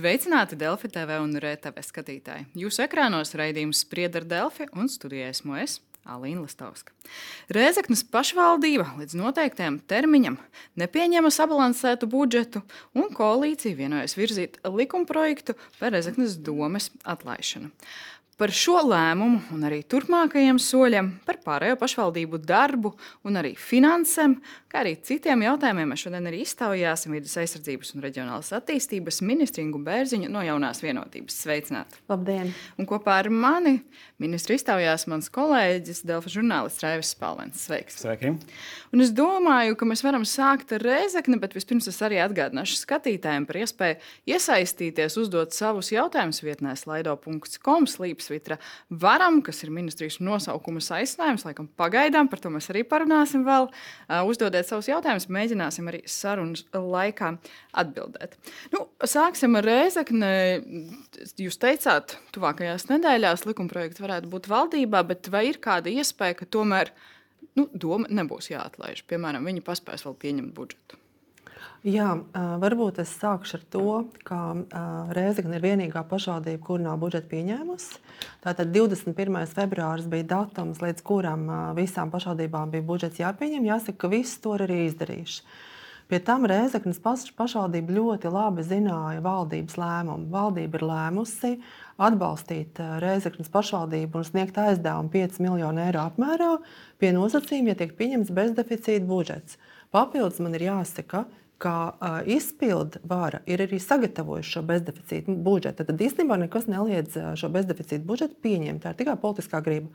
Sveicināti Delfi TV un RTV skatītāji. Jūsu ekrānos raidījums sprieda ar Delfi un studijā esmu es. Alīna Lastovska. Rēzaknes pašvaldība līdz noteiktajam termiņam nepieņēma sabalansētu budžetu, un koalīcija vienojas virzīt likumprojektu par Rēzaknes domes atlaišanu. Par šo lēmumu un arī turpmākajiem soļiem, par pārējo pašvaldību darbu un arī finansēm, kā arī citiem jautājumiem, mēs šodien arī iztaujāsim vidas aizsardzības un reģionālās attīstības ministru Ingu Bērziņu no jaunās vienotības. Sveicināti! Labdien! Un kopā ar mani ministru iztaujās mans kolēģis, Delfa žurnālists Raivis Spalvens. Sveiks! Sveiki! Un es domāju, ka mēs varam sākt ar Rēzekni, bet vispirms es arī atgādināšu skatītājiem par iespēju iesaistīties, uzdot savus jautājumus vietnē slaido.com slīps svitra varam, kas ir ministrijas nosaukuma aicinājums. Laikam pagaidām par to mēs arī parunāsim vēl. Uzdodiet savus jautājumus, mēģināsim arī sarunas laikā atbildēt. Nu, sāksim ar Rēzakni. Jūs teicāt, tuvākajās nedēļās likumprojekts varētu būt valdībā, bet vai ir kāda iespēja, ka tomēr nu, doma nebūs jāatlaiž? Piemēram, viņi paspēs vēl pieņemt budžetu. Jā, varbūt es sākšu ar to, ka Rēzakne ir vienīgā pašvaldība, kur nav budžeta pieņēmusi. Tātad 21. februāris bija datums, līdz kuram visām pašvaldībām bija budžets jāpieņem. Jāsaka, ka viss to arī izdarījuši. Pie tam Rēzaknes pašvaldība ļoti labi zināja valdības lēmumu. Valdība ir lēmusi atbalstīt Rēzaknes pašvaldību un sniegt aizdevumu 5 miljonu eiro apmērā pie nosacījuma, ja tiek pieņemts bezdeficīta budžets. Papildus man ir jāsaka, ka ka uh, izpildu vara ir arī sagatavojusi šo bezdeficītu budžetu. Tad īstenībā nekas neliedz šo bezdeficītu budžetu pieņemt. Tā ir tikai politiskā griba.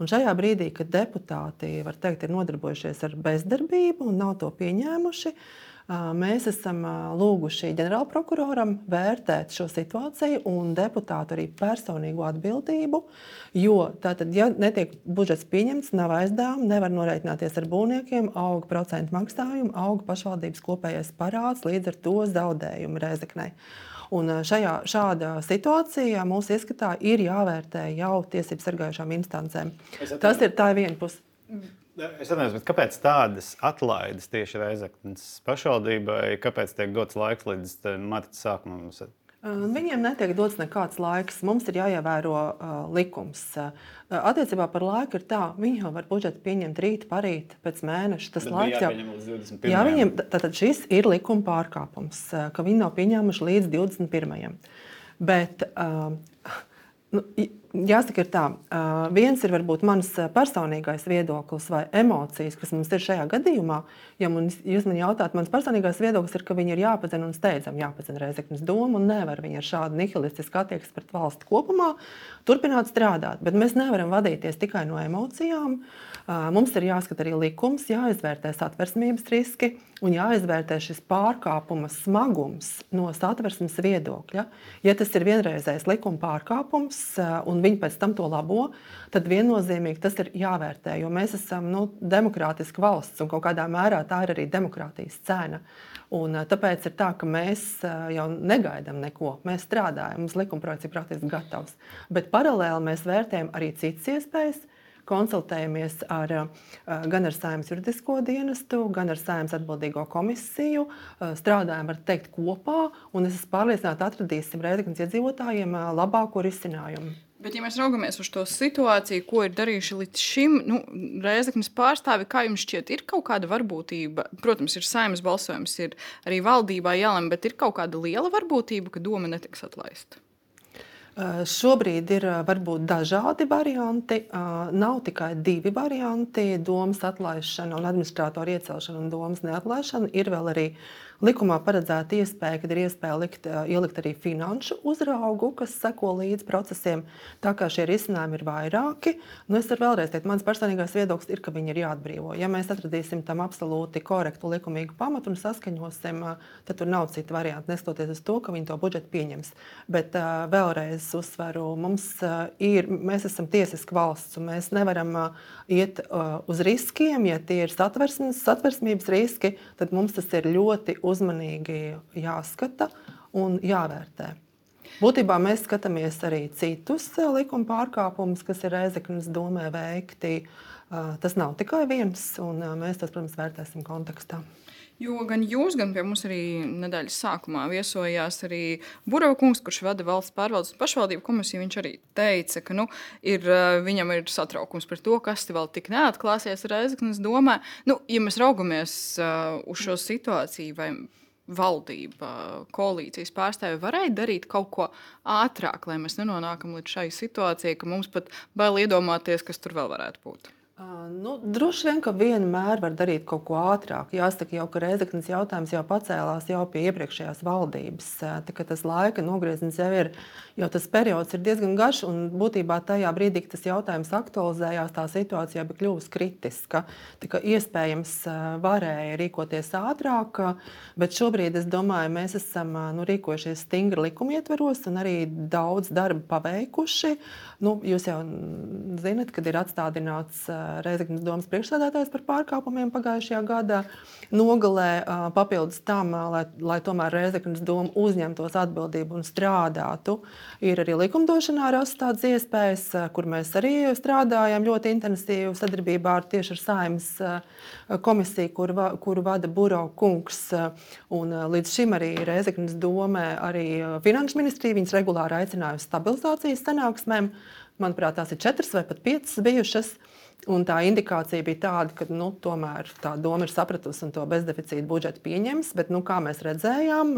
Un šajā brīdī, kad deputāti teikt, ir nodarbojušies ar bezdarbību un nav to pieņēmuši, uh, Mēs esam lūguši ģenerālprokuroram vērtēt šo situāciju un deputātu arī personīgo atbildību. Jo tātad, ja netiek budžets pieņemts, nav aizdevumi, nevar norēķināties ar būvniekiem, auga procentu maksājumi, auga pašvaldības kopējais parāds, līdz ar to zaudējumi Rezeknei. Un šajā, šādā situācijā mūsu ieskatā ir jāvērtē jau tiesību sargājušām instancēm. Tas ir tā viena puse. Es domāju, kāpēc tādas atlaides tieši Reizeknas pašvaldībai, kāpēc tiek dots laiks līdz marta sākumam? Viņiem netiek dots nekāds laiks. Mums ir jāievēro uh, likums. Uh, attiecībā par laiku ir tā, viņi jau var budžetu pieņemt rīt, parīt, pēc mēneša. Tas Bet laiks jau ir. Jā, viņiem tātad šis ir likuma pārkāpums, ka viņi nav pieņēmuši līdz 21. Bet uh, Nu, jāsaka, ir tā, viens ir varbūt mans personīgais viedoklis vai emocijas, kas mums ir šajā gadījumā. Ja man, jūs man jautājat, mans personīgais viedoklis ir, ka viņi ir jāpazina un steidzami jāpazina Reizeknas doma un nevar viņi ar šādu nihilistisku attieksmi pret valsti kopumā turpināt strādāt. Bet mēs nevaram vadīties tikai no emocijām. Mums ir jāskata arī likums, jāizvērtē satversmības riski un jāizvērtē šis pārkāpuma smagums no satversmes viedokļa. Ja tas ir vienreizējs likuma pārkāpums, eh, un viņi pēc tam to labo, tad viennozīmīgi tas ir jāvērtē. Jo mēs esam nu, demokrātiska valsts, un kaut kādā mērā tā ir arī demokrātijas cena. Un, eh, tāpēc ir tā, ka mēs eh, jau negaidām neko. Mēs strādājam, mums likuma projekts ir praktiski gatavs. Bet paralēli mēs vērtējam arī citas iespējas konsultējamies ar, eh, gan ar saimnes juridisko dienestu, gan ar saimnes atbildīgo komisiju. Strādājam ar teikt kopā, un es esmu pārliecināta, atradīsim Rēzeknas iedzīvotājiem labāko risinājumu. Bet, ja mēs raugamies uz to situāciju, ko ir darījuši līdz šim, nu, Reizeknas pārstāvi, kā jums šķiet, ir kaut kāda varbūtība? Protams, ir saimnes balsojums, ir arī valdībā jālem, bet ir kaut kāda liela varbūtība, ka doma netiks atlaista. Šobrīd ir varbūt dažādi varianti. Nav tikai divi varianti - domas atlaišana un administrātora iecelšana un domas neatlaišana. Ir vēl arī Likumā paredzēta iespēja, kad ir iespēja likt, ielikt arī finanšu uzraugu, kas seko līdzi procesiem. Tā kā šie risinājumi ir vairāki, nu es varu vēlreiz teikt, mans personīgais viedoklis ir, ka viņi ir jāatbrīvo. Ja mēs atradīsim tam absolūti korektu likumīgu pamatu un saskaņosim, tad tur nav citu variantu, neskatoties uz to, ka viņi to budžetu pieņems. Bet uh, vēlreiz uzsveru, mums uh, ir, mēs esam tiesiska valsts un mēs nevaram uh, iet uh, uz riskiem. Ja tie ir satversmības riski, tad mums tas ir ļoti uzmanīgi jāskata un jāvērtē. Būtībā mēs skatāmies arī citus eh, likuma pārkāpumus, kas ir Reizeknas domē veikti. Eh, tas nav tikai viens, un eh, mēs tos, protams, vērtēsim kontekstā. Jo gan jūs, gan pie mums arī nedēļas sākumā viesojās arī Burbuļs kurš vada valsts pārvaldes un pašvaldību komisiju. Viņš arī teica, ka nu, ir, viņam ir satraukums par to, kas vēl tik neatklāsies Reizeknas domē. Nu, ja mēs raugamies uh, uz šo situāciju, vai valdība, koalīcijas pārstāvji varēja darīt kaut ko ātrāk, lai mēs nenonākam līdz šai situācijai, ka mums pat bail iedomāties, kas tur vēl varētu būt. Nu, droši vien, ka vienmēr var darīt kaut ko ātrāk. Jāsaka, jau, ka Reizeknas jautājums jau pacēlās jau pie iepriekšējās valdības. Tā, tas laika nogrieziens jau ir, jo tas periods ir diezgan garš, un būtībā tajā brīdī, kad tas jautājums aktualizējās, tā situācija bija kļuvusi kritiska. Tā, iespējams, varēja rīkoties ātrāk, bet šobrīd es domāju, mēs esam nu, rīkojušies stingri likuma ietveros un arī daudz darba paveikuši. Nu, jūs jau zinat, kad ir atstādināts Reizeknas domas priekšsēdētājs par pārkāpumiem pagājušajā gadā. Nogalē papildus tam, lai, lai tomēr Reizeknas doma uzņemtos atbildību un strādātu, ir arī likumdošanā rastas tādas iespējas, kur mēs arī strādājam ļoti intensīvi sadarbībā ar tieši ar saimnes komisiju, kur, kuru vada Buro kungs. Un līdz šim arī Reizeknas domē arī Finanšu ministrija viņas regulāri aicinājusi stabilizācijas sanāksmēm. Manuprāt, tās ir četras vai pat piecas bijušas. Uh, Un tā indikācija bija tāda, ka nu, tomēr tā doma ir sapratusi un to bezdeficīta budžetu pieņems, bet, nu, kā mēs redzējām,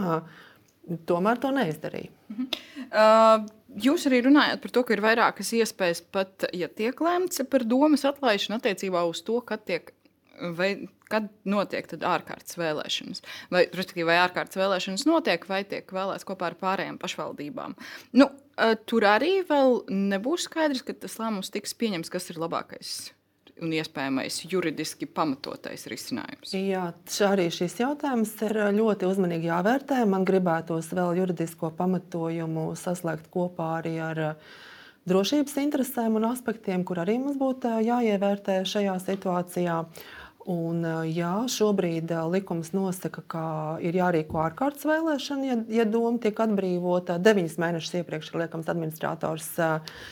tomēr to neizdarīja. Uh -huh. uh, jūs arī runājat par to, ka ir vairākas iespējas, pat ja tiek lemts par domas atlaišanu attiecībā uz to, kad tiek. Vai, kad notiek ārkārtas vēlēšanas? Vai, vai ārkārtas vēlēšanas notiek, vai tiek vēlēts kopā ar pārējām pašvaldībām? Nu, Tur arī vēl nebūs skaidrs, ka tas lēmums tiks pieņemts, kas ir labākais un iespējamais juridiski pamatotais risinājums. Jā, arī šis jautājums ir ļoti uzmanīgi jāvērtē. Man gribētos vēl juridisko pamatojumu saslēgt kopā arī ar drošības interesēm un aspektiem, kur arī mums būtu jāievērtē šajā situācijā. Uh, Un, jā, šobrīd likums nosaka, ka ir jārīko ārkārtas vēlēšana, ja, ja doma tiek atbrīvota. Deviņus mēnešus iepriekš ir liekams administrators.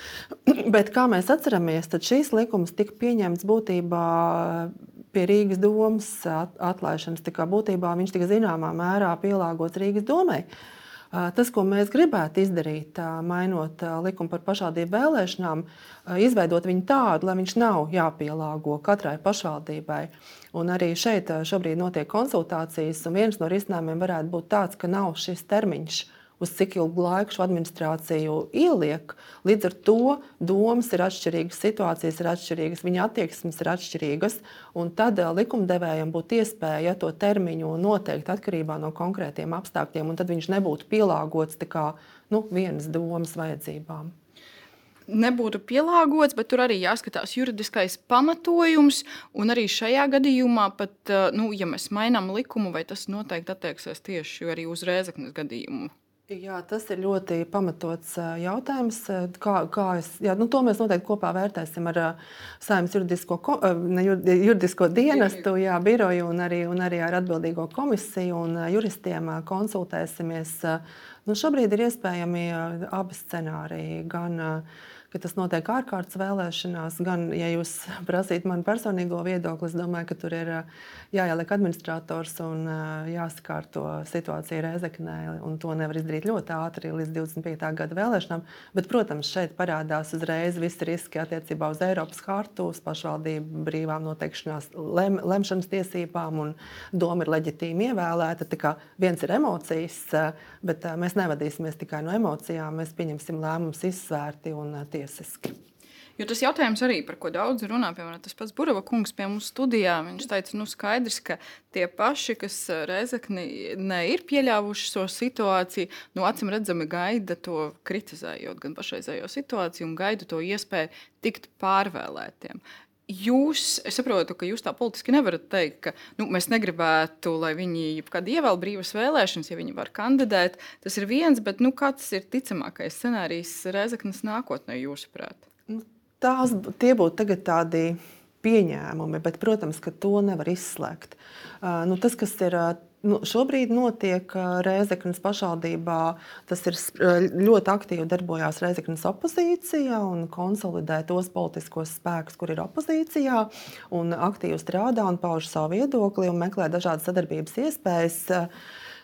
Bet, kā mēs atceramies, tad šīs likums tika pieņemts būtībā pie Rīgas domas atlaišanas. Tā kā būtībā viņš tika zināmā mērā pielāgots Rīgas domai. Tas, ko mēs gribētu izdarīt, mainot likumu par pašvaldību vēlēšanām, izveidot viņu tādu, lai viņš nav jāpielāgo katrai pašvaldībai. Un arī šeit šobrīd notiek konsultācijas, un viens no risinājumiem varētu būt tāds, ka nav šis termiņš uz cik ilgu laiku šo administrāciju ieliek. Līdz ar to domas ir atšķirīgas, situācijas ir atšķirīgas, viņa attieksmes ir atšķirīgas. Tad eh, likumdevējiem būtu iespēja to termiņu noteikt atkarībā no konkrētiem apstākļiem, un tad viņš nebūtu pielāgots kā, nu, vienas domas vajadzībām nebūtu pielāgots, bet tur arī jāskatās juridiskais pamatojums. Un arī šajā gadījumā, pat, eh, nu, ja mēs mainām likumu, vai tas noteikti attieksies tieši arī uz Rēzaknes gadījumu. Jā, tas ir ļoti pamatots jautājums. Kā, kā es, jā, nu, to mēs noteikti kopā vērtēsim ar Saimnes juridisko, ne, juridisko dienestu, jā, biroju un arī, un arī ar atbildīgo komisiju un juristiem konsultēsimies. Nu, šobrīd ir iespējami abi scenāriji. Gan, uh, ka tas notiek ārkārtas vēlēšanās. Gan, ja jūs prasītu manu personīgo viedokli, es domāju, ka tur ir jāieliek administrators un jāsakārto situācija Reizeknē. To nevar izdarīt ļoti ātri līdz 25. gada vēlēšanām. Bet, protams, šeit parādās uzreiz visi riski attiecībā uz Eiropas hartu, uz pašvaldību brīvām noteikšanās lem, lemšanas tiesībām, un doma ir leģitīmi ievēlēta. Viens ir emocijas, bet mēs nevadīsimies tikai no emocijām. Mēs pieņemsim lēmumus izsvērti un tieši tiesiski. Jo tas jautājums arī, par ko daudz runā, piemēram, tas pats Burbuļs kungs pie mums studijā. Viņš teica, nu, skaidrs, ka tie paši, kas eh, Reizekni ne ir pieļāvuši šo situāciju, nu, acīm redzami gaida to kritizējot gan pašreizējo situāciju, un gaida to iespēju tikt pārvēlētiem. Jūs, es saprotu, ka jūs tā politiski nevarat teikt, ka nu, mēs negribētu, lai viņi jebkad ievēl brīvas vēlēšanas, ja viņi var kandidēt. Tas ir viens, bet nu, kāds ir ticamākais scenārijs Rezeknas nākotnē, jūsuprāt? Nu, tās, tie būtu tādi pieņēmumi, bet, protams, ka to nevar izslēgt. Uh, nu, tas, kas ir uh, Nu, šobrīd notiek Reizeknas pašvaldībā. Tas ir ļoti aktīvi darbojās Reizeknas opozīcija un konsolidē tos politiskos spēkus, kur ir opozīcijā, aktīvi strādā un pauž savu viedokli un meklē dažādas sadarbības iespējas.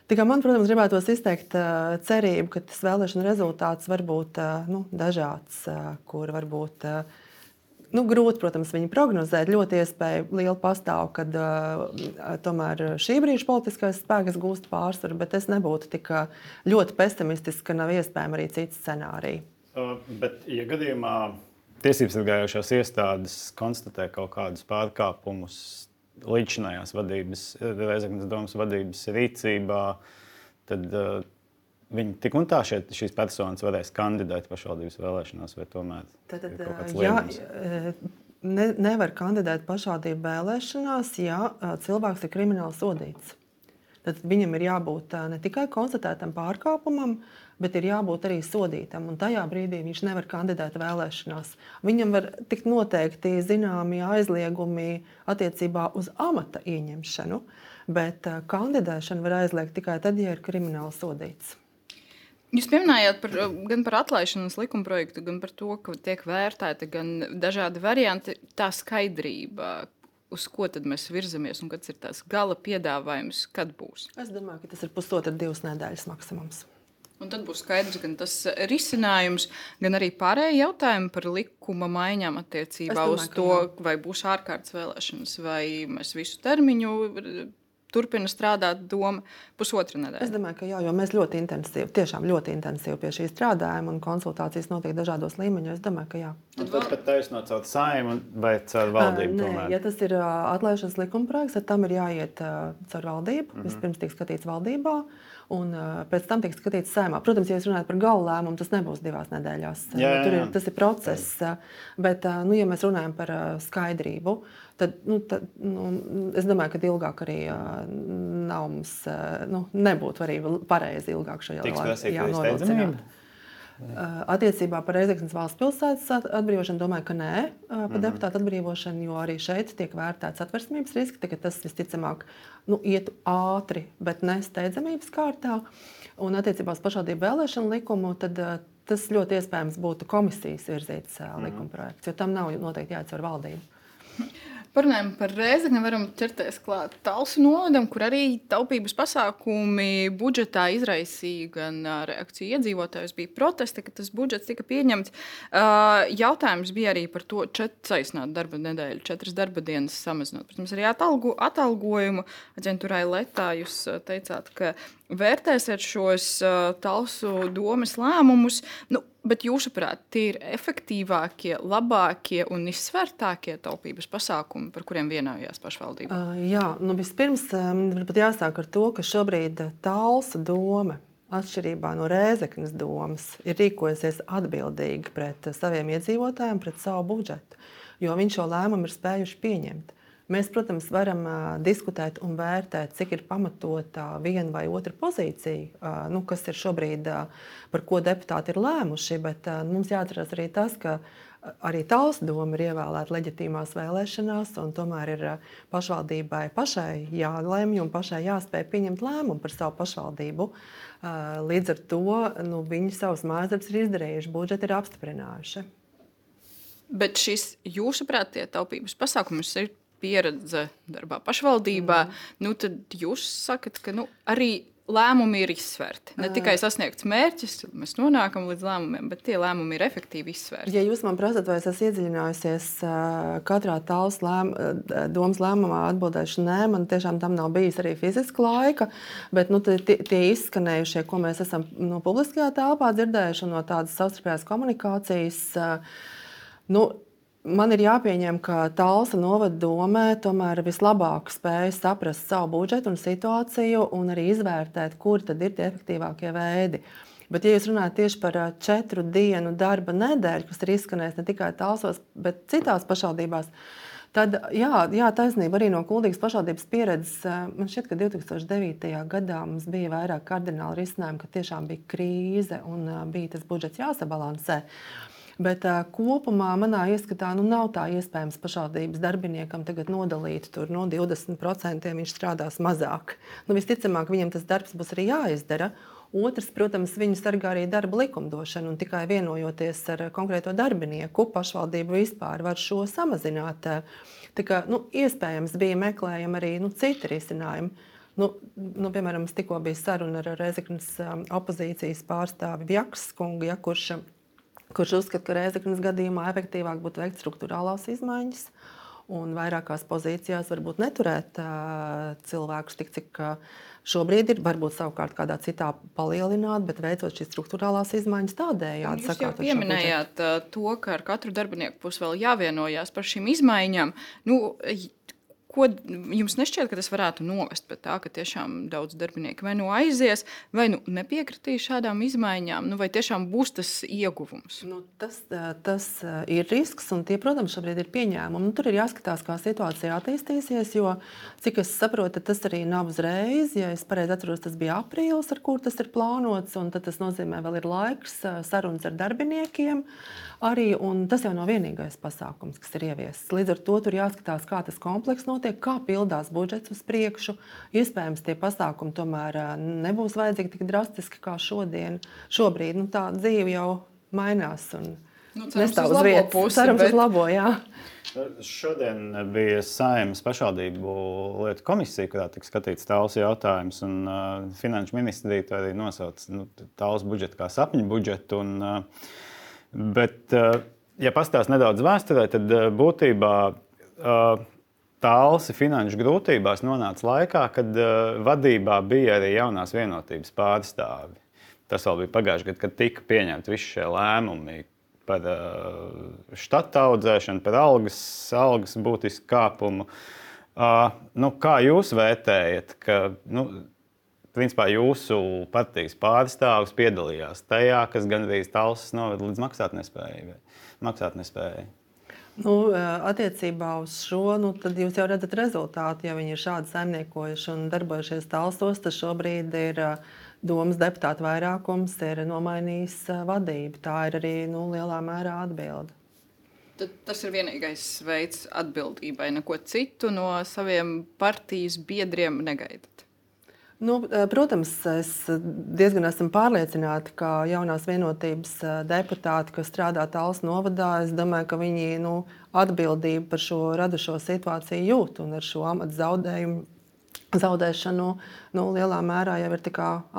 Tikai man, protams, gribētos izteikt uh, cerību, ka tas vēlēšana rezultāts var būt uh, nu, dažāds, uh, kur varbūt uh, Nu, grūti, protams, viņu prognozēt. Ļoti iespēja liela pastāv, ka uh, tomēr šī brīža politiskais spēks gūst pārsvaru, bet es nebūtu tik ļoti pesimistisks, ka nav iespējama arī cits scenārija. Uh, bet, ja gadījumā tiesības sargājošās iestādes konstatē kaut kādus pārkāpumus līdzinājās vadības, Reizeknas domas vadības rīcībā, tad uh, Viņi tik un tā šeit, šīs personas varēs kandidēt pašvaldības vēlēšanās, vai tomēr tad, tad, jā, ne, nevar kandidēt pašvaldību vēlēšanās, ja cilvēks ir krimināli sodīts. Tad viņam ir jābūt ne tikai konstatētam pārkāpumam, bet ir jābūt arī sodītam. Un tajā brīdī viņš nevar kandidēt vēlēšanās. Viņam var tikt noteikti zināmi aizliegumi attiecībā uz amata ieņemšanu, bet kandidēšanu var aizliegt tikai tad, ja ir krimināli sodīts. Jūs pieminējāt par, gan par atlaišanas likuma projektu, gan par to, ka tiek vērtēti gan dažādi varianti. Tā skaidrība, uz ko tad mēs virzamies un kāds ir tās gala piedāvājums, kad būs? Es domāju, ka tas ir pusotra, divas nedēļas maksimums. Un tad būs skaidrs gan tas risinājums, gan arī pārējie jautājumi par likuma maiņām attiecībā domāju, uz to, jā. vai būs ārkārtas vēlēšanas, vai mēs visu termiņu turpina strādāt doma pusotra nedēļa. Es domāju, ka jā, jo mēs ļoti intensīvi, tiešām ļoti intensīvi pie šī strādājam, un konsultācijas notiek dažādos līmeņos. Es domāju, ka jā. Un tad pat taisnot caur saimu vai caur valdību? Nē, tomēr. ja tas ir atlaišanas likuma projekts, tad tam ir jāiet caur valdību. Mm -hmm. Vispirms tiek skatīts valdībā. Un pēc tam tiek skatīts sēmā. Protams, ja jūs runājat par galu lēmumu, tas nebūs divās nedēļās. Jā, jā, jā. Tur ir, tas ir process. Bet, nu, ja mēs runājam par skaidrību, tad, nu, tad nu, es domāju, ka ilgāk arī nav mums, nu, nebūtu arī pareizi ilgāk šajā laikā novilcināt. Uh, attiecībā par Reizeknas valsts pilsētas atbrīvošanu domāju, ka nē, uh, par mm -hmm. deputātu atbrīvošanu, jo arī šeit tiek vērtēts atversmības riski. Tas visticamāk nu, ietu ātri, bet ne steidzamības kārtā. Un attiecībā uz pašvaldību vēlēšanu likumu, tad uh, tas ļoti iespējams būtu komisijas virzīts -hmm. likumprojekts, jo tam nav noteikti jāatcer valdību. Parunājot par Rēzakni, varam ķerties klāt Talsu novadam, kur arī taupības pasākumi budžetā izraisīja gan reakciju iedzīvotājus, bija protesti, ka tas budžets tika pieņemts. Jautājums bija arī par to, saīsināt darba nedēļu, četras darba dienas samazinot. Protams, arī atalgu, atalgojumu aģentūrai Letā jūs teicāt, ka vērtēsiet šos Talsu domas lēmumus. Nu, Bet jūsuprāt, tie ir efektīvākie, labākie un izsvērtākie taupības pasākumi, par kuriem vienojās pašvaldība? Uh, jā, nu vispirms um, jāsāk ar to, ka šobrīd Talsa doma, atšķirībā no Rēzeknas domas, ir rīkojusies atbildīgi pret saviem iedzīvotājiem, pret savu budžetu, jo viņš šo lēmumu ir spējuši pieņemt. Mēs, protams, varam uh, diskutēt un vērtēt, cik ir pamatota viena vai otra pozīcija, uh, nu, kas ir šobrīd, uh, par ko deputāti ir lēmuši. Bet uh, mums jāatcerās arī tas, ka arī Tautas doma ir ievēlēta leģitīmās vēlēšanās, un tomēr ir pašvaldībai pašai jālemj un pašai jāspēj pieņemt lēmumu par savu pašvaldību. Līdz ar to nu, viņi savus mājasdarbus ir izdarījuši, budžeti ir apstiprinājuši. Bet šis, jūsuprāt, tie taupības pasākums ir pieredze darbā pašvaldībā, mm. nu, tad jūs sakat, ka nu, arī lēmumi ir izsvērti. Ne tikai sasniegts mērķis, mēs nonākam līdz lēmumiem, bet tie lēmumi ir efektīvi izsvērti. Ja jūs man prasat, vai es esmu iedziļinājusies katrā tāls lēm, domas lēmumā, atbildēšu nē, man tiešām tam nav bijis arī fiziska laika, bet nu, tie, tie izskanējušie, ko mēs esam no publiskajā telpā dzirdējuši no tādas savstarpējās komunikācijas. Nu, Man ir jāpieņem, ka Talsa novada domē tomēr vislabāk spēja saprast savu budžetu un situāciju un arī izvērtēt, kur tad ir tie efektīvākie veidi. Bet, ja jūs runājat tieši par četru dienu darba nedēļu, kas ir izskanējis ne tikai Talsos, bet citās pašvaldībās, tad jā, jā taisnība arī no Kuldīgas pašvaldības pieredzes. Man šķiet, ka 2009. gadā mums bija vairāk kardināli risinājumi, ka tiešām bija krīze un bija tas budžets jāsabalansē. Bet uh, kopumā manā ieskatā nu, nav tā iespējams pašvaldības darbiniekam tagad nodalīt tur no 20% viņš strādās mazāk. Nu, visticamāk, viņam tas darbs būs arī jāizdara. Otrs, protams, viņu sargā arī darba likumdošana, un tikai vienojoties ar konkrēto darbinieku, pašvaldība vispār var šo samazināt. Tā kā, nu, iespējams, bija meklējami arī nu, citi risinājumi. Nu, nu, piemēram, tikko bija saruna ar Rezeknas opozīcijas pārstāvi Vjakas kungu, ja, kurš kurš uzskata, ka Reizeknas gadījumā efektīvāk būtu veikt struktūrālās izmaiņas un vairākās pozīcijās varbūt neturēt uh, cilvēkus tik, cik uh, šobrīd ir. Varbūt savukārt kādā citā palielināt, bet veicot šīs struktūrālās izmaiņas tādējādi. Jūs jau pieminējāt to, ka ar katru darbinieku būs vēl jāvienojās par šīm izmaiņām. Nu, Ko jums nešķiet, ka tas varētu novest pie tā, ka tiešām daudz darbinieku vai nu aizies, vai nu nepiekritīs šādām izmaiņām, nu, vai tiešām būs tas ieguvums? Nu, tas, tas ir risks, un tie, protams, šobrīd ir pieņēmumi. Nu, tur ir jāskatās, kā situācija attīstīsies, jo, cik es saprotu, tas arī nav uzreiz. Ja es pareizi atceros, tas bija aprīlis, ar kur tas ir plānots, un tas nozīmē, ka vēl ir laiks sarunas ar darbiniekiem. Arī, tas jau nav vienīgais pasākums, kas ir ieviests. Līdz ar to tur jāskatās, kā tas komplekss notiek, kā pildās budžets uz priekšu. Iespējams, tie pasākumi tomēr nebūs vajadzīgi tik drastiski kā šodien. Šobrīd nu, tā dzīve jau mainās. Un, Nu, Nestāv uz vietas. Pusi, cerams, bet... uz labo, jā. Šodien bija saimnes pašvaldību lietu komisija, kurā tika skatīts tāls jautājums. Un, uh, finanšu ministrija arī nosauca nu, tāls budžetu kā sapņu budžetu. Un, uh, Bet, uh, ja pastāstīs nedaudz vēsturē, tad uh, būtībā uh, Tālsi finanšu grūtībās nonāca laikā, kad uh, vadībā bija arī jaunās vienotības pārstāvi. Tas vēl bija pagājušajā gadā, kad tika pieņemti visi šie lēmumi par uh, štata audzēšanu, par algas, algas būtisku kāpumu. Uh, nu, kā jūs vērtējat, ka nu, principā jūsu partijas pārstāvis piedalījās tajā, kas gandrīz tālsas noveda līdz maksātnespējai? maksātnespējai? Nu, attiecībā uz šo, nu, jūs jau redzat rezultātu. Ja viņi ir šādi saimniekojuši un darbojušies tālsos, tad šobrīd ir domas deputātu vairākums ir nomainījis vadību. Tā ir arī nu, lielā mērā atbilde. Tad tas ir vienīgais veids atbildībai. Neko citu no saviem partijas biedriem negaidat. Nu, eh, protams, es diezgan esmu pārliecināta, ka jaunās vienotības eh, deputāti, kas strādā tālāk novadā, es domāju, ka viņi nu, atbildību par šo radušo situāciju jūt un ar šo amatu zaudējumu. Zaudēšanu nu, lielā mērā jau ir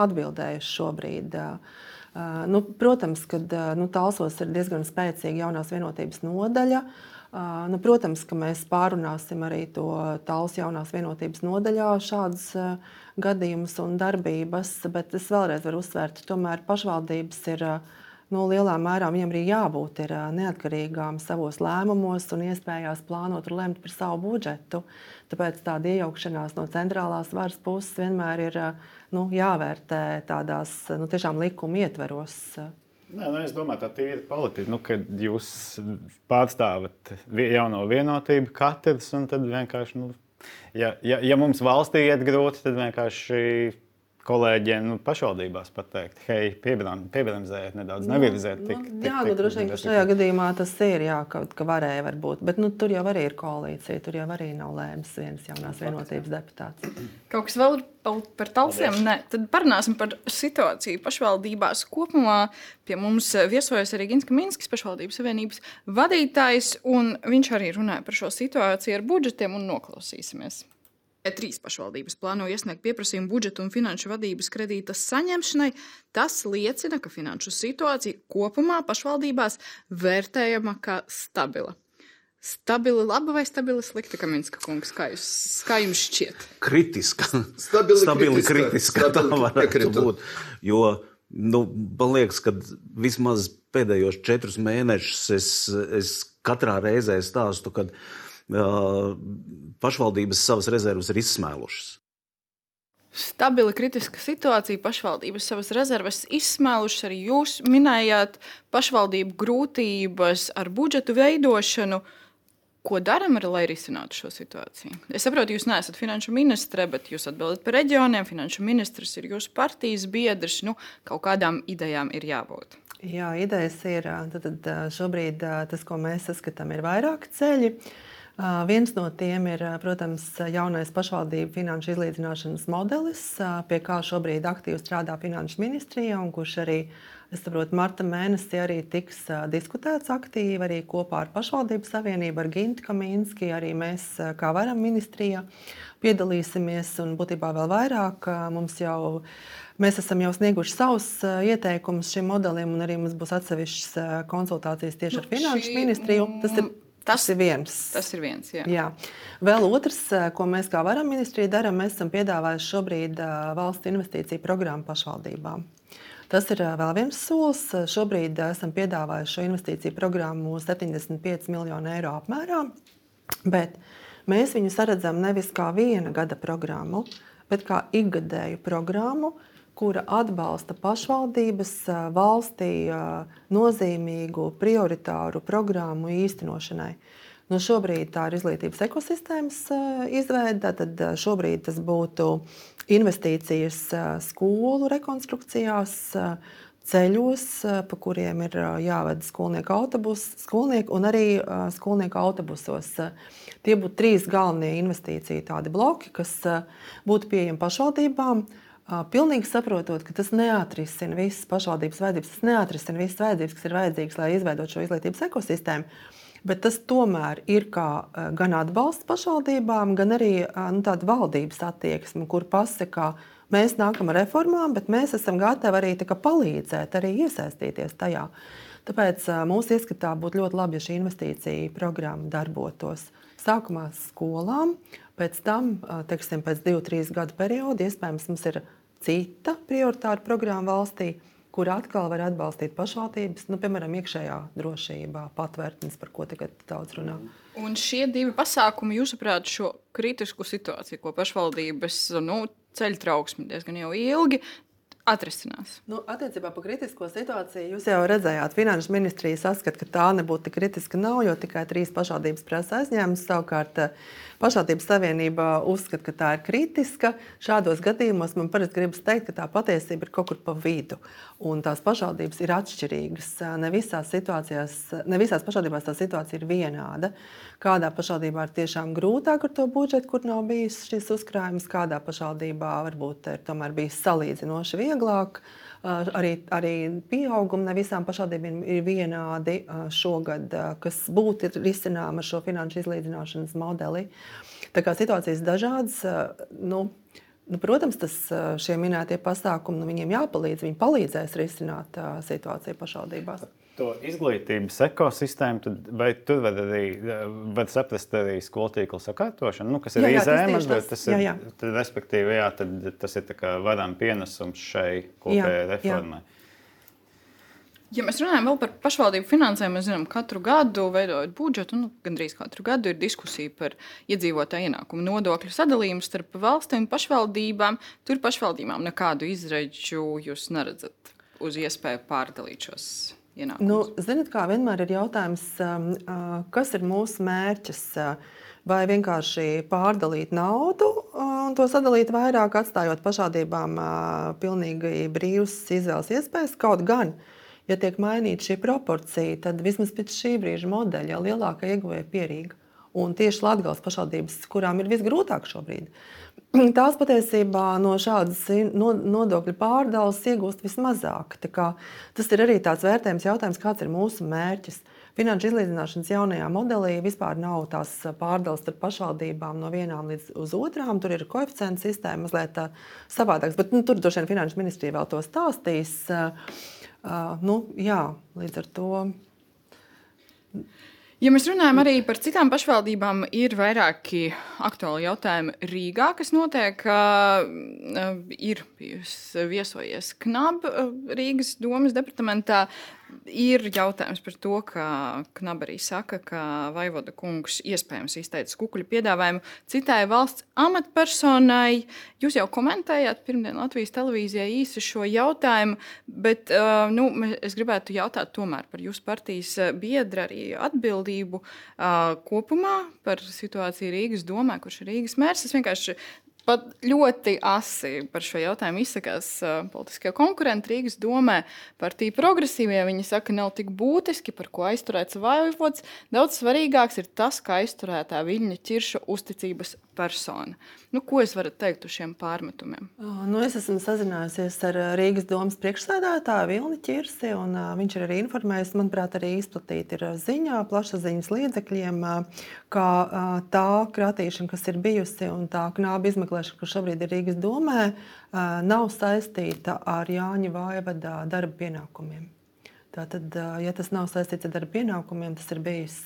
atbildējuši šobrīd. Uh, nu, protams, ka nu, Talsos ir diezgan spēcīga jaunās vienotības nodaļa. Uh, nu, protams, ka mēs pārunāsim arī to tālāk jaunās vienotības nodaļā šādas gadījumus un darbības, bet es vēlreiz varu uzsvērt, tomēr pašvaldības ir nu, lielā mērā viņam arī jābūt ir neatkarīgām savos lēmumos un iespējās plānot un lemt par savu budžetu. Tāpēc tāda iejaukšanās no centrālās varas puses vienmēr ir nu, jāvērtē tādās nu, likuma ietveros. Nē, nu, es domāju, tā ir politika. Nu, kad jūs pārstāvat jauno vienotību, katrs, un tad vienkārši nu, ja, ja, ja mums valstī iet grūti, tad vienkārši kolēģiem nu, pašvaldībās pateikt, hei, piebremzējiet nedaudz, nu, nevirziet tik. Nu, jā, nu, droši vien, šajā gadījumā tas ir, jā, ka, ka varēja varbūt, bet nu, tur jau arī ir koalīcija, tur jau arī nav lēms viens jaunās vienotības deputāts. Kaut kas vēl par talsiem? Nē, tad parunāsim par situāciju pašvaldībās kopumā. Pie mums viesojas arī Gins Kaminskis, pašvaldības savienības vadītājs, un viņš arī runāja par šo situāciju ar budžetiem un noklausīsimies. Trīs pašvaldības plāno iesniegt pieprasījumu budžeta un finanšu vadības kredīta saņemšanai. Tas liecina, ka finanšu situācija kopumā pašvaldībās vērtējama kā stabila. Stabili laba vai stabili slikta, Kaminska kungs? Kā, jūs, kā jums šķiet? Kritiska. Stabili, stabili kritiska. kritiska tā varētu piekrītu. būt. Jo, nu, man liekas, ka vismaz pēdējos četrus mēnešus es, es katrā reizē stāstu, kad pašvaldības savas rezerves ir izsmēlušas. Stabila kritiska situācija, pašvaldības savas rezerves izsmēlušas. Arī jūs minējāt pašvaldību grūtības ar budžetu veidošanu. Ko darām, lai risinātu šo situāciju? Es saprotu, jūs neesat finanšu ministre, bet jūs atbildat par reģioniem. Finanšu ministrs ir jūsu partijas biedrs. Nu, kaut kādām idejām ir jābūt. Jā, idejas ir. Tad, tad šobrīd tas, ko mēs saskatām, ir vairāki ceļi. Viens no tiem ir, protams, jaunais pašvaldību finanšu izlīdzināšanas modelis, pie kā šobrīd aktīvi strādā Finanšu ministrija, un kurš arī, es saprotu, marta mēnesī arī tiks diskutēts aktīvi arī kopā ar pašvaldību savienību, ar Gintu Kaminski, arī mēs, kā varam ministrijā, piedalīsimies, un būtībā vēl vairāk mums jau Mēs esam jau snieguši savus ieteikumus šim modelim, un arī mums būs atsevišķas konsultācijas tieši nu, ar Finanšu ministriju. Tas ir Tas, ir viens. Tas ir viens jā. Jā. Vēl otrs, ko mēs kā varam ministrija darām, mēs esam piedāvājuši šobrīd valsts investīciju programmu pašvaldībām. Tas ir vēl viens solis. Šobrīd esam piedāvājuši šo investīciju programmu 75 miljonu eiro apmērā, bet mēs viņu saredzam nevis kā viena gada programmu, bet kā ikgadēju programmu, kura atbalsta pašvaldības valstī nozīmīgu prioritāru programmu īstenošanai. Nu, šobrīd tā ir izglītības ekosistēmas izveide. Tad šobrīd tas būtu investīcijas skolu rekonstrukcijās, ceļos, pa kuriem ir jāved skolnieku autobusi, skolnieki un arī skolnieku autobusos. Tie būtu trīs galvenie investīciju bloki, kas būtu pieejami pašvaldībām. Pilnīgi saprotot, ka tas neatrisina visas pašvaldības vajadzības, tas neatrisina visas vajadzības, kas ir vajadzīgas, lai izveidotu šo izglītības ekosistēmu. Bet tas tomēr ir kā, gan atbalsts pašvaldībām, gan arī nu, tāda valdības attieksme, kur pasakā, mēs nākam ar reformām, bet mēs esam gatavi arī palīdzēt, arī iesaistīties tajā. Tāpēc mūsu ieskatā būtu ļoti labi, ja šī investīcija programma darbotos. Sākumā skolām, pēc tam, teiksim, pēc divu, trīs gadu perioda, iespējams, mums ir cita prioritāra programma valstī, kur atkal var atbalstīt pašvaldības, nu, piemēram, iekšējā drošībā, patvērtnes, par ko tagad daudz runā. Un šie divi pasākumi, jūsuprāt, šo kritisku situāciju, ko pašvaldības nu, ceļ trauksmi diezgan ilgi, atrisinās? Nu, attiecībā par kritisko situāciju jūs jau redzējāt, Finanšu ministrija saskata, ka tā nebūtu tik kritiska nav, jo tikai trīs pašvaldības prasa aizņēmumus. Savukārt Pašvaldības savienība uzskata, ka tā ir kritiska. Šādos gadījumos man parasti gribas teikt, ka tā patiesība ir kaut kur pa vidu. Un tās pašvaldības ir atšķirīgas. Ne visās, ne visās pašvaldībās tā situācija ir vienāda. Kādā pašvaldībā ir tiešām grūtāk ar to budžetu, kur nav bijis šis uzkrājums, kādā pašvaldībā varbūt ir tomēr bijis salīdzinoši vieglāk. Arī, arī pieaugumi ne visām pašvaldībām ir vienādi šogad, kas būtu risināma ar šo finanšu izlīdzināšanas modeli. Tā kā situācijas dažādas. Nu, Nu, protams, tas, šie minētie pasākumi nu, viņiem jāpalīdz. Viņi palīdzēs risināt uh, situāciju pašvaldībās to izglītības ekosistēmu, tad vai tur var arī var saprast arī skolu tīkla sakārtošanu, nu, kas ir izēmas, bet tas ir, jā, jā. Tad, respektīvi, jā, tad, tas ir varam pienesums šai kopējai reformai. Jā. Ja mēs runājam par pašvaldību finansēm, mēs zinām, ka katru gadu, veidojot budžetu, nu, gandrīz katru gadu ir diskusija par iedzīvotāju ienākumu nodokļu sadalījumu starp valstīm un pašvaldībām. Tur pašvaldībām nekādu izredzu jūs neredzat uz iespēju pārdalīt šos ienākumus? Nu, ziniet, kā vienmēr ir jautājums, um, kas ir mūsu mērķis? Vai vienkārši pārdalīt naudu un to sadalīt vairāk, atstājot pašādībām pilnīgi brīvas izvēles iespējas? Kaut gan, ja tiek mainīta šī proporcija, tad vismaz pēc šī brīža modeļa lielākā ieguvēja pierīga. Un tieši Latvijas pašvaldības, kurām ir visgrūtāk šobrīd, tās patiesībā no šādas nodokļu pārdales iegūst vismazāk. Tas ir arī tāds vērtējums jautājums, kāds ir mūsu mērķis. Finanšu izlīdzināšanas jaunajā modelī vispār nav tās pārdales starp pašvaldībām no vienām līdz otrām. Tur ir koeficientu sistēma mazliet savādāks, bet nu, tur droši vien Finanšu ministrija vēl to stāstīs. Uh, nu, jā, līdz ar to Ja mēs runājam arī par citām pašvaldībām, ir vairāki aktuāli jautājumi Rīgā, kas notiek. Uh, ir viesojies KNAB Rīgas domas departamentā. Ir jautājums par to, ka Knaba arī saka, ka Vaivoda kungs iespējams izteica kukuļu piedāvājumu citai valsts amatpersonai. Jūs jau komentējāt pirmdien Latvijas televīzijā īsi šo jautājumu, bet uh, nu, es gribētu jautāt tomēr par jūsu partijas biedru arī atbildību uh, kopumā par situāciju Rīgas domē, kurš ir Rīgas mērs. Es vienkārši pat ļoti asi par šo jautājumu izsakās uh, politiskie konkurenti Rīgas domē. Partija progresīvie viņi saka, nav tik būtiski, par ko aizturēts vaivots. Daudz svarīgāks ir tas, kā aizturētā Viļņa ķirša uzticības persona. Nu, ko jūs varat teikt par šiem pārmetumiem? Nu, es esmu sazinājusies ar Rīgas domas priekšsēdētāju Vilni Čirsi, un uh, viņš ir arī informējis, manuprāt, arī izplatīt ir ziņā plašsaziņas līdzekļiem, uh, ka uh, tā kratīšana, kas ir bijusi, un tā knāba izmeklēšana, kas šobrīd ir Rīgas domē, nav saistīta ar Jāņa Vaivada darba pienākumiem. Tātad, ja tas nav saistīts ar darba pienākumiem, tas ir bijis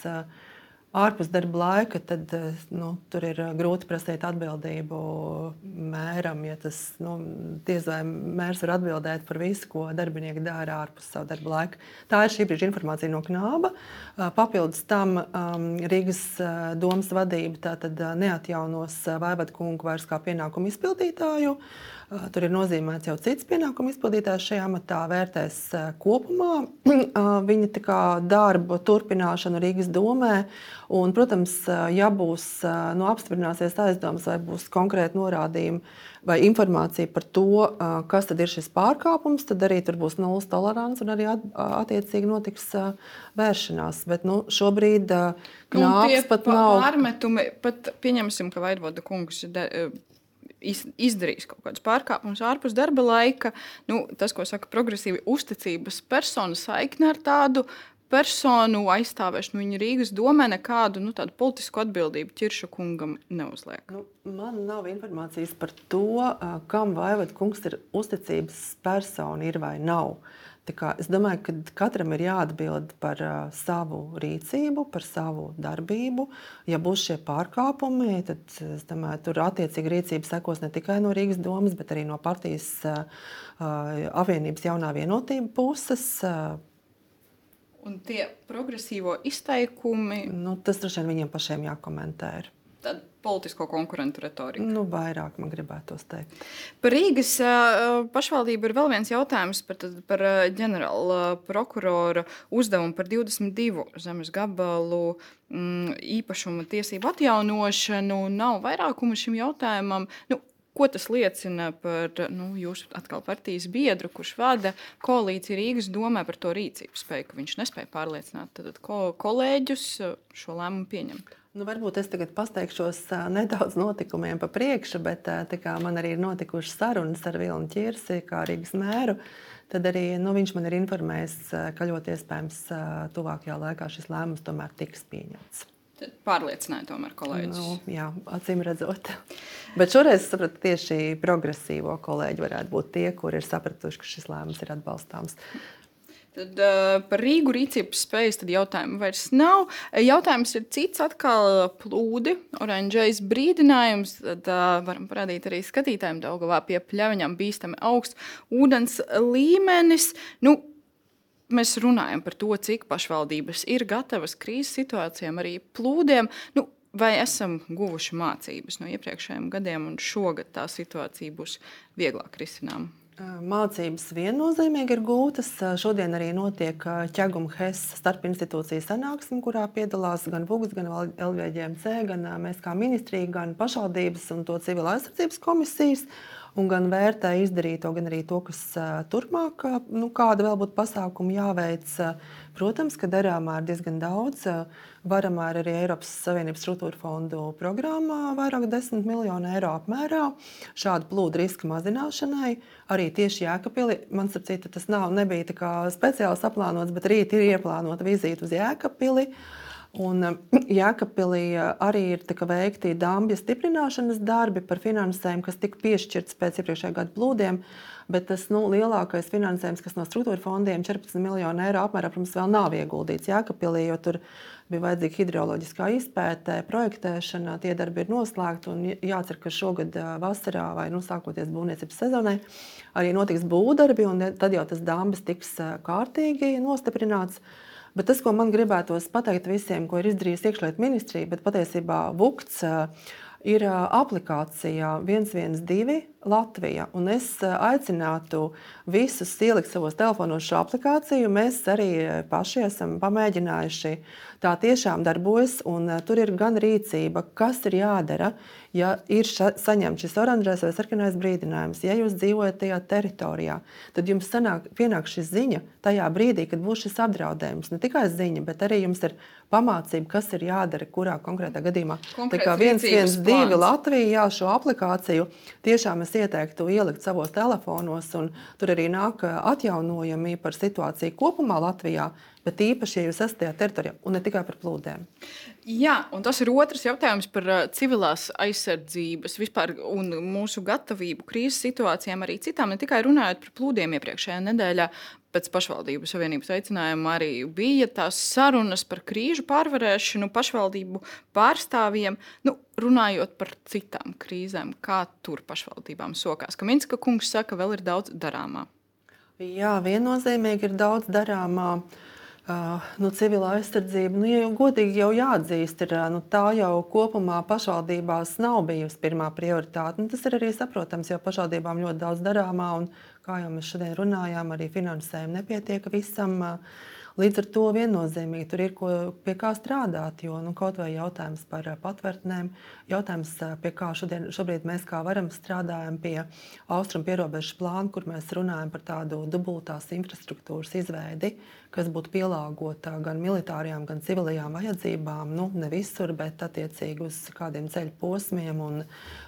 ārpus darba laika, tad eh, nu, tur ir eh, grūti prasīt atbildību mēram. Ja tas nu, diez vai mērs var atbildēt par visu, ko darbinieki dara ārpus savu darba laika. Tā ir šī brīža informācija no Knāba. Eh, papildus tam um, Rīgas domas vadība neatjaunos Vaivadu kungu vairs kā pienākumu izpildītāju. Tur ir nozīmēts jau cits pienākumu izpildītājs šajā amatā, vērtēs kopumā viņa darbu turpināšanu Rīgas domē. Un, protams, ja būs nu, apstiprināsies aizdomas vai būs konkrēti norādījumi vai informācija par to, kas ir šis pārkāpums, tad arī tur būs nulles tolerants un arī attiecīgi notiks vēršanās. Bet nu, šobrīd knāps nu, pat nav. Pārmetumi, pat pieņemsim, ka Vaidvoda kungs izdarījis kaut kādus pārkāpumus ārpus darba laika. Nu, tas, ko saka progresīvi uzticības persona saikne ar tādu personu aizstāvēšanu viņa Rīgas domē nekādu nu, politisku atbildību Čirša kungam neuzliek. Nu, man nav informācijas par to, kam Vaivada kungs ir uzticības persona, ir vai nav. Uh, Es domāju, ka katram ir jāatbild par uh, savu rīcību, par savu darbību. Ja būs šie pārkāpumi, tad domāju, tur attiecīgi rīcība sekos ne tikai no Rīgas domas, bet arī no partijas uh, apvienības jaunā vienotība puses. Uh, Un tie progresīvo izteikumi. Nu, tas droši vien viņiem pašiem jākomentē. Ir politisko konkurentu retoriku. Nu, vairāk man gribētos teikt. Par Rīgas uh, pašvaldību ir vēl viens jautājums par, tad, par uh, ģenerāla uh, prokurora uzdevumu par 22 zemes gabalu mm, īpašuma tiesību atjaunošanu. Nav vairākumu šim jautājumam. Nu, Ko tas liecina par nu, jūsu atkal partijas biedru, kurš vada koalīciju Rīgas domē par to rīcību spēju, ka viņš nespēja pārliecināt tad, ko, kolēģus šo lēmumu pieņemt? Nu, varbūt es tagad pasteikšos nedaudz notikumiem pa priekšu, bet man arī ir notikušas sarunas ar Vilnu Čirsi, kā Rīgas mēru. Tad arī nu, viņš man ir informējis, ka ļoti iespējams tuvākajā laikā šis lēmums tomēr tiks pieņemts. Pārliecināja tomēr kolēģis. Nu, jā, acīm redzot. Bet šoreiz es sapratu, tieši progresīvo kolēģi varētu būt tie, kuri ir sapratuši, ka šis lēmums ir atbalstāms. Tad uh, par Rīgu rīcības spējas jautājumu vairs nav. Jautājums ir cits, atkal plūdi, oranžais brīdinājums. Tad uh, varam parādīt arī skatītājiem, Daugavā pie pļaviņām bīstami augsts ūdens līmenis. Nu, mēs runājam par to, cik pašvaldības ir gatavas krīzes situācijām, arī plūdiem. Nu, vai esam guvuši mācības no iepriekšējiem gadiem, un šogad tā situācija būs vieglāk risināma? Mācības viennozīmīgi ir gūtas. Šodien arī notiek ķeguma HES starp institūciju sanāksme, kurā piedalās gan VUGS, gan LVģMC, gan mēs kā ministrija, gan pašvaldības un to civila aizsardzības komisijas. Un gan vērtē izdarīto, gan arī to, kas turpmāk, nu, kāda vēl būtu pasākuma jāveic. Protams, ka darāmā ir diezgan daudz. Varamā ir arī Eiropas Savienības struktūra fondu programmā vairāk desmit miljonu eiro apmērā šādu plūdu riska mazināšanai. Arī tieši Jēkabili, man sapcīt, tas nav, nebija speciāli saplānots, bet rīt ir ieplānota vizīte uz Jēkabili. Un Jēkabpilī arī ir veikti dambja stiprināšanas darbi par finansējumu, kas tika piešķirts pēc iepriekšējā gada plūdiem. Bet tas nu, lielākais finansējums, kas no struktūra fondiem 14 miljonu eiro apmērā, protams, vēl nav ieguldīts Jēkabpilī, jo tur bija vajadzīga hidroloģiskā izpētē, projektēšana, tie darbi ir noslēgti. Jācer, ka šogad vasarā vai nu, sākoties būvniecības sezonai arī notiks būvdarbi, un tad jau tas dambis tiks kārtīgi nostiprināts. Bet tas, ko man gribētos pateikt visiem, ko ir izdarījusi iekšlietu ministrija, bet patiesībā VUKTS ir aplikācija 112 Latvija. Un es aicinātu visus ielikt savos telefonos šo aplikāciju. Mēs arī paši esam pamēģinājuši. Tā tiešām darbojas, un tur ir gan rīcība, kas ir jādara, ja ir saņemts šis oranžais vai sarkanais brīdinājums. Ja jūs dzīvojat tajā teritorijā, tad jums sanāk, pienāk šī ziņa tajā brīdī, kad būs šis apdraudējums. Ne tikai ziņa, bet arī jums ir pamācība, kas ir jādara kurā konkrētā gadījumā. Konkrēts Tā kā viens, viens, divi plāns. Latvija, jā, šo aplikāciju tiešām es ieteiktu ielikt savos telefonos, un tur arī nāk ā, atjaunojumi par situāciju kopumā Latvijā, bet īpaši, ja jūs esat tajā teritorijā, un ne tikai par plūdiem. Jā, un tas ir otrs jautājums par uh, civilās aizsardzības vispār un mūsu gatavību krīzes situācijām, arī citām. Ne tikai runājot par plūdiem iepriekšējā nedēļā, pēc pašvaldību savienības aicinājuma arī bija tās sarunas par krīžu pārvarēšanu pašvaldību pārstāvjiem. Nu, runājot par citām krīzēm, kā tur pašvaldībām sokās. Kaminska kungs saka, vēl ir daudz darāmā. Jā, viennozīmīgi ir daudz darāmā. Uh, nu, civilā aizsardzība, nu, ja godīgi jau jāatzīst, ir, uh, nu, tā jau kopumā pašvaldībās nav bijusi pirmā prioritāte. Nu, tas ir arī saprotams, jo pašvaldībām ļoti daudz darāmā, un kā jau mēs šodien runājām, arī finansējuma nepietiek visam. Uh, Līdz ar to viennozīmīgi tur ir ko, pie kā strādāt. Jo nu, kaut vai jautājums par uh, patvērtnēm, jautājums, uh, pie kā šodien, šobrīd mēs kā varam strādājam pie austrumu pierobežas plāna, kur mēs runājam par tādu dubultās infrastruktūras izveidi, kas būtu pielāgota gan militārajām, gan civilajām vajadzībām. Nu, ne visur, bet attiecīgi uz kādiem ceļu posmiem. Un,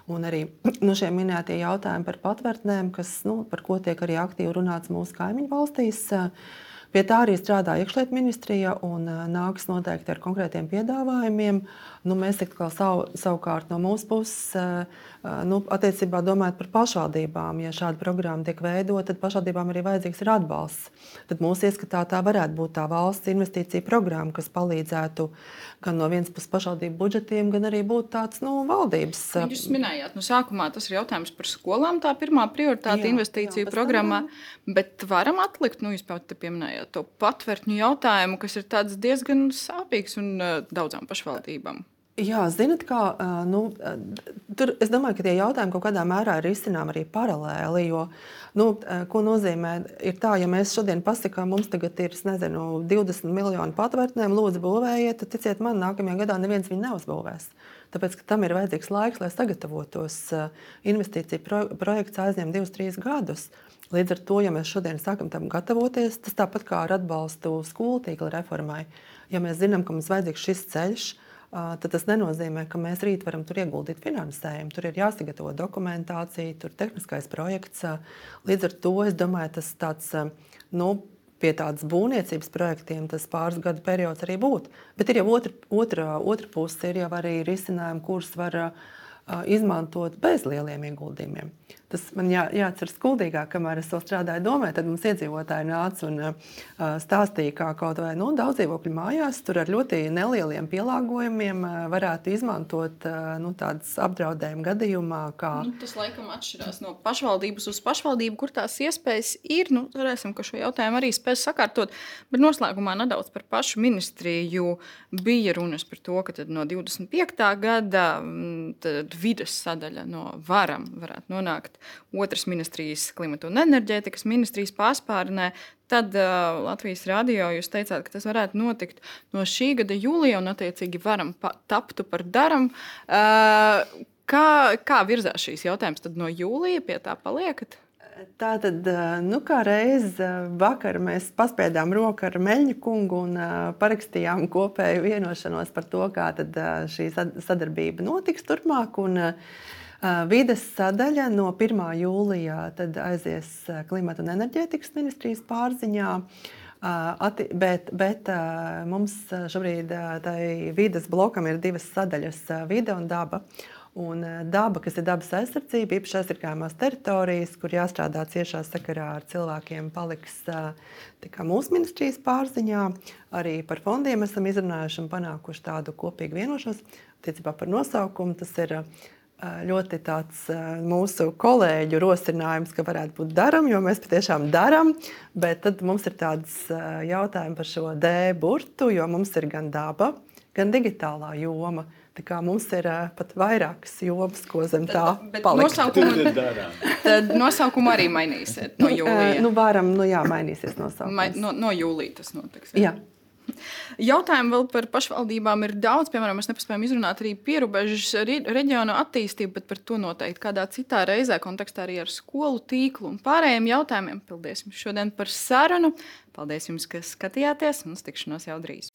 un arī nu, šie minētie jautājumi par patvērtnēm, kas, nu, par ko tiek arī aktīvi runāts mūsu kaimiņu valstīs. Pie tā arī strādā iekšlietu ministrija un nāks noteikti ar konkrētiem piedāvājumiem. Nu, mēs savu, savukārt no mūsu puses, nu, attiecībā domājot par pašvaldībām, ja šāda programma tiek veidota, tad pašvaldībām arī vajadzīgs ir atbalsts. Tad mūsu ieskatā tā varētu būt tā valsts investīcija programma, kas palīdzētu gan no vienas puses pašvaldību budžetiem, gan arī būt tāds nu, valdības. Jūs minējāt, no sākumā tas ir jautājums par skolām, tā pirmā prioritāte Jā, investīciju jā, programmā. tam- Bet varam atlikt, nu, jūs pat pieminējāt to patvērtņu jautājumu, kas ir tāds diezgan sāpīgs un uh, daudzām pašvaldībām. Jā, zinot, kā nu, tur es domāju, ka tie jautājumi kaut kādā mērā ir izcināmi arī paralēli. Jo, nu, ko nozīmē, tā, ja mēs šodien pasakām, mums tagad ir nezinu, 20 miljoni patvērtnēm, lūdzu, būvējiet, tad ticiet man, nākamajā gadā neviens viņu neuzbūvēs. Tāpēc tam ir vajadzīgs laiks, lai sagatavotos. Investīcija pro, projekts aizņem 2-3 gadus. Līdz ar to, ja mēs šodien sākam tam gatavoties, tas tāpat kā ar atbalstu skolu tīkla reformai. Ja mēs zinām, ka mums vajadzīgs šis ceļš, tad tas nenozīmē, ka mēs rīt varam tur ieguldīt finansējumu. Tur ir jāsagatavo dokumentācija, tur ir tehniskais projekts. Līdz ar to es domāju, tas tāds. Nu, Pie tādas būvniecības projektiem tas pāris gadu periods arī būtu. Bet ir jau otra, otra, otra puse, ir jau arī risinājumi, kurus var ā, izmantot bez lieliem ieguldījumiem. Tas man jā, jāatceras skuldīgāk, kamēr es to strādāju domē, tad mums iedzīvotāji nāca un uh, stāstīja, kā kaut vai nu, daudz dzīvokļu mājās, tur ar ļoti nelieliem pielāgojumiem uh, varētu izmantot uh, nu, tādas apdraudējuma gadījumā. Kā... Nu, tas laikam atšķirās no pašvaldības uz pašvaldību, kur tās iespējas ir. Nu, cerēsim, ka šo jautājumu arī spēs sakārtot. Bet noslēgumā nedaudz par pašu ministriju. Bija runas par to, ka no 25. gada mm, vidas sadaļa no varam varētu nonākt otras ministrijas, klimata un enerģētikas ministrijas pārspārnē. Tad uh, Latvijas radio jūs teicāt, ka tas varētu notikt no šī gada jūlija, un attiecīgi varam pa, taptu par daram. Uh, kā, kā virzās šīs jautājums no jūlija? Pie tā paliekat? Tā tad, nu, kā reiz vakar mēs paspēdām roku ar Meļņa kungu un parakstījām kopēju vienošanos par to, kā šī sadarbība notiks turpmāk. Un, Vides sadaļa no 1. jūlijā aizies klimata un enerģētikas ministrijas pārziņā. Ati, bet, bet mums šobrīd tai vides blokam ir divas sadaļas - vide un daba. Un daba, kas ir dabas aizsardzība, īpaši aizsargājumās teritorijas, kur jāstrādā ciešā sakarā ar cilvēkiem, paliks mūsu ministrijas pārziņā. Arī par fondiem esam izrunājuši un panākuši tādu kopīgu vienošanos. Attiecībā par nosaukumu tas ir ļoti tāds mūsu kolēģu rosinājums, ka varētu būt darām, jo mēs patiešām darām. Bet tad mums ir tāds jautājums par šo D burtu, jo mums ir gan daba, gan digitālā joma. Mums ir uh, pat vairākas jomas, ko zem tā palikt. Nosaukumu, tad nosaukumu arī mainīsiet no jūlija. Nu, varam, nu jā, mainīsies nosaukums. Ma, no, no jūlija tas notiks. Jā. Jautājumu vēl par pašvaldībām ir daudz. Piemēram, mēs nepaspējam izrunāt arī pierobežas reģionu attīstību, bet par to noteikti kādā citā reizē, kontekstā arī ar skolu tīklu un pārējiem jautājumiem. Paldies jums šodien par sarunu. Paldies jums, ka skatījāties un uz tikšanos jau drīz.